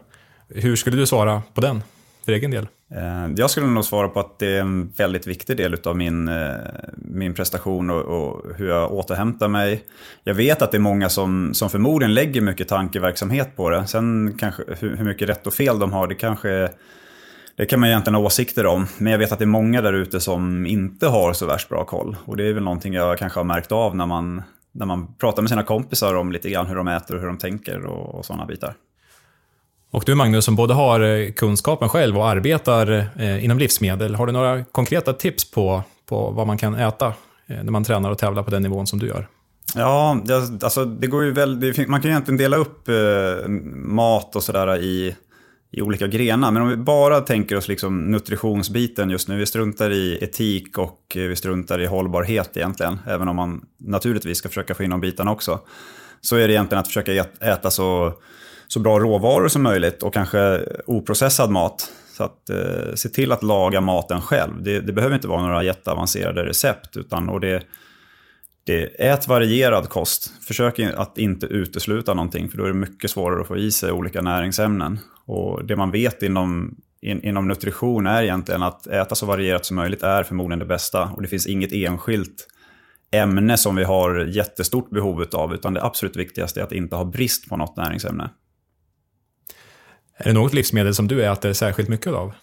Hur skulle du svara på den för egen del? Eh, jag skulle nog svara på att det är en väldigt viktig del av min, eh, min prestation och, och, hur jag återhämtar mig. Jag vet att det är många som, som förmodligen lägger mycket tankeverksamhet på det. Sen kanske hur, hur mycket rätt och fel de har, det kanske det kan man egentligen ha åsikter om. Men jag vet att det är många där ute som inte har så värst bra koll. Och det är väl någonting jag kanske har märkt av när man, när man pratar med sina kompisar om lite grann hur de äter och hur de tänker och, och sådana bitar. Och du Magnus, som både har eh, kunskapen själv och arbetar eh, inom livsmedel, har du några konkreta tips på, på vad man kan äta eh, när man tränar och tävlar på den nivån som du gör? Ja, det, alltså det går ju väldigt, man kan ju egentligen dela upp mat och sådär i, i olika grenar. Men om vi bara tänker oss liksom nutritionsbiten just nu, vi struntar i etik och vi struntar i hållbarhet egentligen, även om man naturligtvis ska försöka få in de bitarna också. Så är det egentligen att försöka äta så så bra råvaror som möjligt och kanske oprocessad mat. Så att eh, se till att laga maten själv. Det, det, behöver inte vara några jätteavancerade recept. Utan, och det, det, ät varierad kost. Försök att inte utesluta någonting för då är det mycket svårare att få i sig olika näringsämnen. Och det man vet inom, in, inom nutrition är egentligen att äta så varierat som möjligt är förmodligen det bästa. Och det finns inget enskilt ämne som vi har jättestort behov av. Utan det absolut viktigaste är att inte ha brist på något näringsämne. Är det något livsmedel som du äter särskilt mycket av?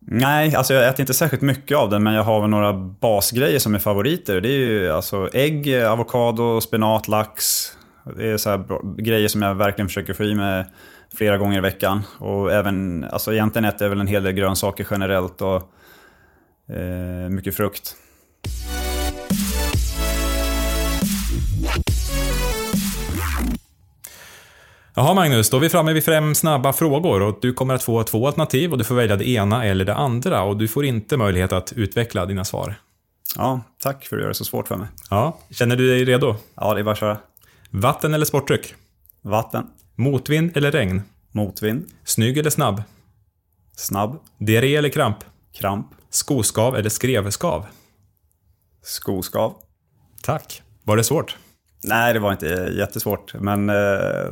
Nej, alltså jag äter inte särskilt mycket av det, men jag har väl några basgrejer som är favoriter. Det är ju alltså ägg, avokado, spenat, lax. Det är så här grejer som jag verkligen försöker få i mig flera gånger i veckan. Och även, alltså egentligen äter jag väl en hel del grönsaker generellt och eh, mycket frukt. Jaha Magnus, då är vi framme vid fem snabba frågor och du kommer att få två alternativ och du får välja det ena eller det andra och du får inte möjlighet att utveckla dina svar. Ja, tack för att göra det så svårt för mig. Ja, känner du dig redo? Ja, det är bara att köra. Vatten eller sportdryck? Vatten. Motvind eller regn? Motvind. Snygg eller snabb? Snabb. Diarré eller kramp? Kramp. Skoskav eller skrevskav? Skoskav. Tack. Var det svårt? Nej, det var inte jättesvårt. Men eh,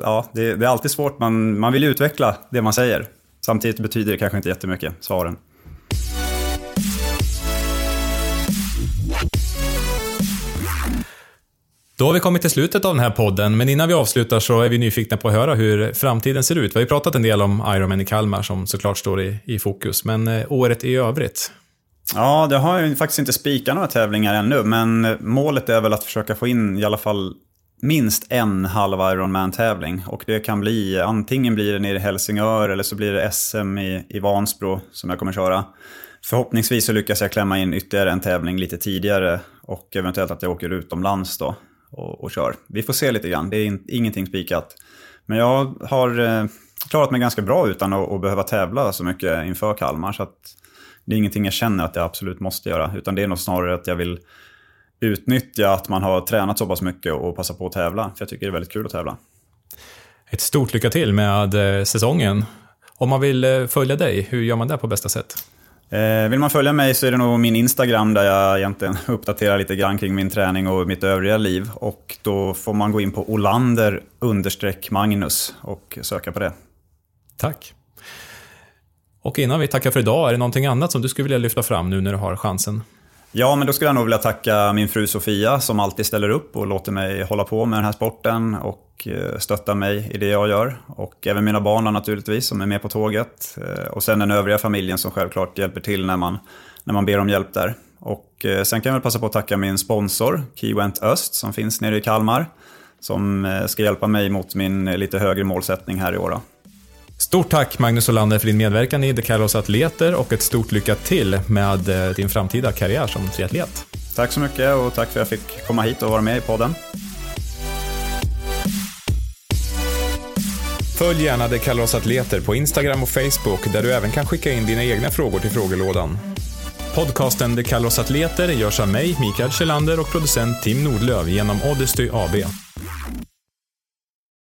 ja, det, det, är alltid svårt. Man, man vill utveckla det man säger. Samtidigt betyder det kanske inte jättemycket, svaren. Då har vi kommit till slutet av den här podden, men innan vi avslutar så är vi nyfikna på att höra hur framtiden ser ut. Vi har ju pratat en del om Ironman i Kalmar som såklart står i, i fokus, men eh, året i övrigt? Ja, det har jag faktiskt inte spikat några tävlingar ännu, men målet är väl att försöka få in i alla fall minst en halv Ironman-tävling. Och det kan bli, antingen blir det nere i Helsingör eller så blir det SM i, i Vansbro som jag kommer köra. Förhoppningsvis så lyckas jag klämma in ytterligare en tävling lite tidigare och eventuellt att jag åker utomlands då och, och kör. Vi får se lite grann, det är in, ingenting spikat. Men jag har eh, klarat mig ganska bra utan att, att behöva tävla så mycket inför Kalmar. Så att det är ingenting jag känner att jag absolut måste göra. Utan det är nog snarare att jag vill utnyttja att man har tränat så pass mycket och passa på att tävla. För jag tycker det är väldigt kul att tävla. Ett stort lycka till med eh, säsongen. Om man vill eh, följa dig, hur gör man det på bästa sätt? Eh, vill man följa mig så är det nog min Instagram där jag egentligen uppdaterar lite grann kring min träning och mitt övriga liv. Och då får man gå in på Olander Magnus och söka på det. Tack. Och innan vi tackar för idag, är det någonting annat som du skulle vilja lyfta fram nu när du har chansen? Ja, men då skulle jag nog vilja tacka min fru Sofia som alltid ställer upp och låter mig hålla på med den här sporten och eh, stöttar mig i det jag gör. Och även mina barn naturligtvis som är med på tåget. Eh, och sen den övriga familjen som självklart hjälper till när man, när man ber om hjälp där. Och eh, sen kan jag väl passa på att tacka min sponsor, Keywent Öst, som finns nere i Kalmar. Som ska hjälpa mig mot min lite högre målsättning här i år. Stort tack Magnus Olander för din medverkan i The Carlos Atleter och ett stort lycka till med din framtida karriär som triatlet. Tack så mycket och tack för att jag fick komma hit och vara med i podden. Följ gärna De kallar oss atleter på Instagram och Facebook där du även kan skicka in dina egna frågor till frågelådan. Podcasten De kallar oss atleter görs av mig, Mikael Kjellander och producent Tim Nordlöf genom Oddesty AB.